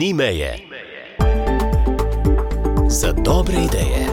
Ni meje za dobre ideje.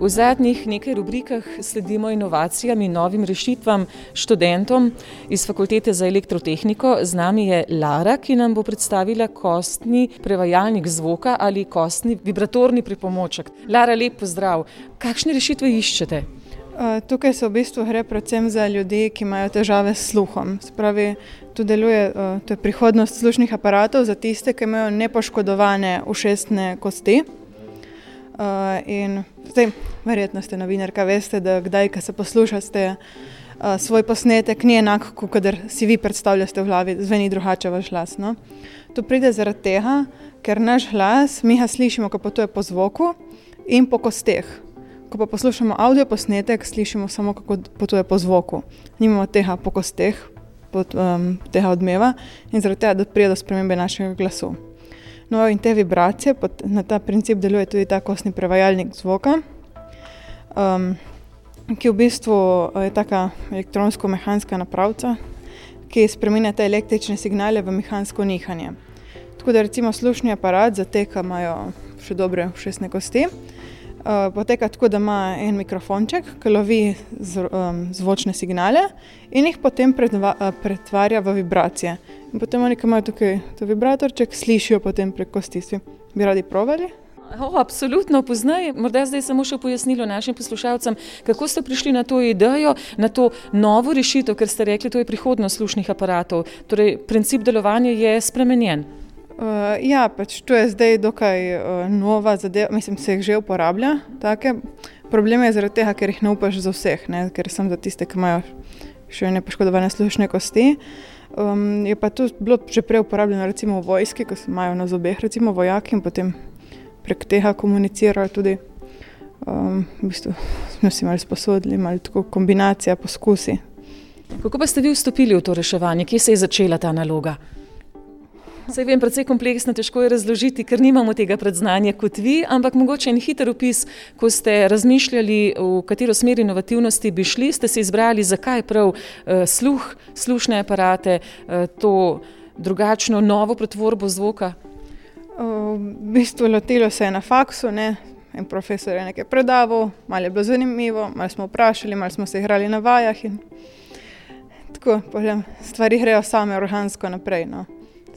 V zadnjih nekaj rubrikah sledimo inovacijam in novim rešitvam študentom iz Fakultete za elektrotehniko. Z nami je Lara, ki nam bo predstavila kostni prevajalnik zvoka ali kostni vibratorni pripomoček. Lara, lep pozdrav. Kakšne rešitve iščete? Tukaj se v bistvu gre predvsem za ljudi, ki imajo težave s sluhom. Spravi, tu deluje to je prihodnost slušnih aparatov za tiste, ki imajo nepoškodovane ušesne kosti. In zdaj, verjetno ste novinarka, veste, da kdaj, ko se poslušate svoj posnetek, ni enak, kot kadar si vi predstavljate v glavi, zveni drugače vaš glas. No? To pride zaradi tega, ker naš glas mi ga slišimo, ko potuje po zvoku in po kosteh. Ko pa poslušamo avdio posnetek, slišimo samo, kako potuje po zvoku. Nimamo tega po kosteh, pod, um, tega odmeva in zaradi tega pride do spremembe našega glasu. No, in te vibracije, na ta princip deluje tudi ta kostni prevajalnik zvoka, um, ki v bistvu je taka elektronsko-mehanska napravca, ki spremenja te električne signale v mehansko nihanje. Tako da recimo slušni aparat za te, ki imajo še dobre ušesne kosti, uh, poteka tako, da ima en mikrofonček, ki lovi z, um, zvočne signale in jih potem predva, uh, pretvarja v vibracije. In potem oni, ki imajo tukaj ta vibratorček, slišijo potem prek kosti. Bi radi provali? Oh, absolutno poznaj. Morda zdaj samo še pojasnilo našim poslušalcem, kako ste prišli na to idejo, na to novo rešitev, ker ste rekli, to je prihodnost slušnih aparatov. Torej, princip delovanja je spremenjen. Uh, ja, pač to je zdaj dokaj uh, nova zadeva, mislim, se jih že uporablja. Take. Problem je zaradi tega, ker jih ne upaš za vseh, ne? ker sem za tiste, ki imajo še nepoškodovane slušne kosti. Um, je pa to bilo že prej uporabljeno, recimo v vojski, ko imajo na zobeh, recimo vojaki in potem prek tega komunicirajo tudi. Um, v bistvu smo si malo sposodili, malo tako kombinacija, poskusi. Kako pa ste vi vstopili v to reševanje, kje se je začela ta naloga? Vse vem, precej kompleksno, težko je razložiti, ker nimamo tega predznanja kot vi, ampak mogoče en hiter opis, ko ste razmišljali, v katero smer inovativnosti bi šli, ste se izbrali, zakaj prav uh, sluh, slušne aparate, uh, to drugačno, novo pretvorbo zvoka. V bistvu lotilo se je na faksu, ne? en profesor je nekaj predaval, malo je bilo zanimivo, malo smo vprašali, malo smo se igrali na vajah. Tako, potem, stvari grejo same organsko naprej. No?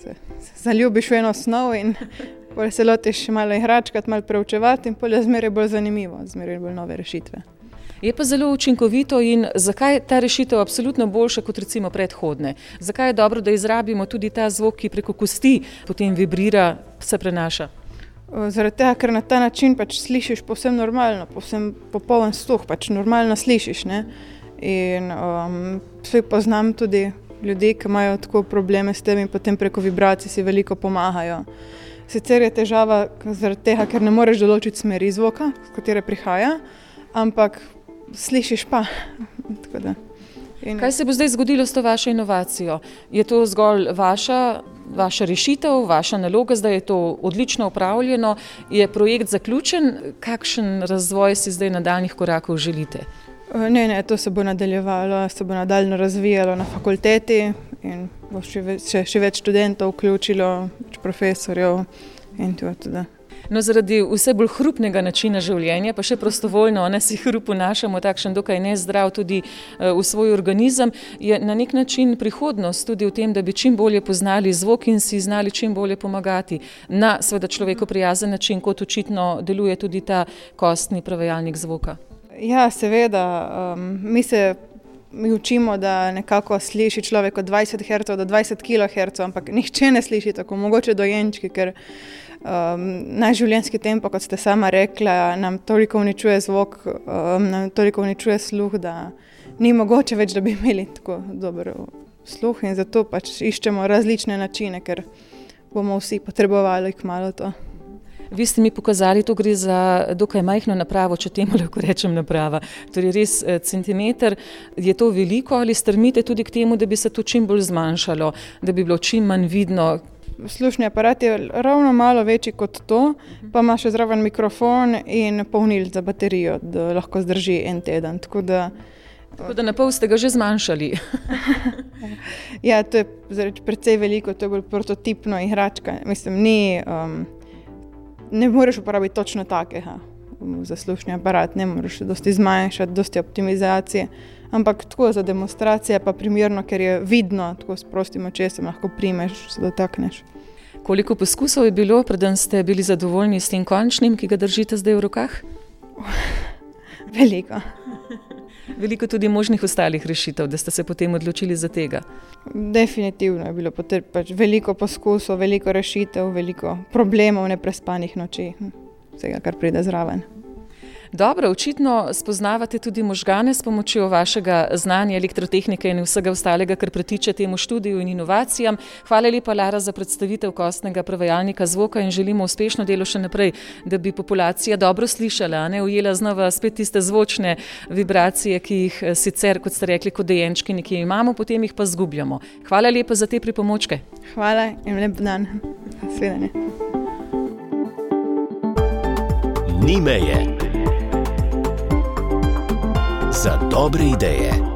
Se, se zaljubiš v eno snov in se lotiš malo igračkati, malo preučevati, in polje zmeraj bolj zanimivo, zmeraj bolj nove rešitve. Je pa zelo učinkovito in zakaj je ta rešitev absolutno boljša kot recimo predhodne? Zakaj je dobro, da izrabimo tudi ta zvok, ki preko kosti potem vibrira, se prenaša? Zaradi tega, ker na ta način pač slišiš povsem normalno, povsem popoln sluh, pač normalno slišiš. Ne? In um, poznam tudi ljudi, ki imajo tako probleme s tem potem preko vibracij si veliko pomagajo. Sicer je težava zaradi tega, ker ne moreš določiti smeri zvoka, z katere prihaja, ampak slišiš pa. In... Kaj se bo zdaj zgodilo s to vašo inovacijo? Je to zgolj vaša, vaša rešitev, vaša naloga, zdaj je to odlično upravljeno, je projekt zaključen, kakšen razvoj si zdaj nadaljnih korakov želite? Ne, ne, to se bo nadaljevalo, se bo nadaljno razvijalo na fakulteti in bo še, še, še več študentov vključilo, več profesorjev in tudi. No, zaradi vse bolj hrupnega načina življenja, pa še prostovoljno, ne si hrup vnašamo takšen dokaj nezdrav tudi v svoj organizem, je na nek način prihodnost tudi v tem, da bi čim bolje poznali zvok in si znali čim bolje pomagati na seveda človeku prijazen način, kot očitno deluje tudi ta kostni prevajalnik zvoka. Ja, seveda. Um, mi se mi učimo, da nekako sliši človek od 20 Hz do 20 kHz, ampak nihče ne sliši tako, mogoče dojenčki, ker um, naš življenjski tempo, kot ste sama rekla, nam toliko uničuje zvok, um, nam toliko uničuje sluh, da ni mogoče več, da bi imeli tako dober sluh in zato pač iščemo različne načine, ker bomo vsi potrebovali kmalo to. Vi ste mi pokazali, da gre za dokaj majhno napravo, če temu lahko rečem naprava. Torej, res centimeter je to veliko ali strmite tudi k temu, da bi se to čim bolj zmanjšalo, da bi bilo čim manj vidno. Slušni aparat je ravno malo večji kot to, pa ima še zraven mikrofon in polnilce za baterijo, da lahko zdrži en teden. Tako da Tako da na pol ste ga že zmanjšali. ja, to je precej veliko, to je bolj prototipno igračka. Mislim, ni, um, ne moreš uporabiti točno takega za slušni aparat, ne moreš dosti zmanjšati, dosti optimizacije. Ampak tako za demonstracije pa primerno, ker je vidno, tako s prostim očesom lahko primeš, se dotakneš. Koliko poskusov je bilo, preden ste bili zadovoljni s tem končnim, ki ga držite zdaj v rokah? Veliko. Veliko tudi možnih ostalih rešitev, da ste se potem odločili za tega. Definitivno je bilo potrebno pač veliko poskusov, veliko rešitev, veliko problemov, neprespanih noči, vsega, kar pride zraven. Dobro, očitno spoznavate tudi možgane s pomočjo vašega znanja elektrotehnike in vsega ostalega, kar pretiče temu študiju in inovacijam. Hvala lepa, Lara, za predstavitev kostnega prevajalnika zvoka in želimo uspešno delo še naprej, da bi populacija dobro slišala, ne ujela znova spet tiste zvočne vibracije, ki jih eh, sicer, kot ste rekli, kot dejenčki nekje imamo, potem jih pa zgubljamo. Hvala lepa za te pripomočke. Hvala in lep dan. Svedanje. Ni meje za dobre ideje.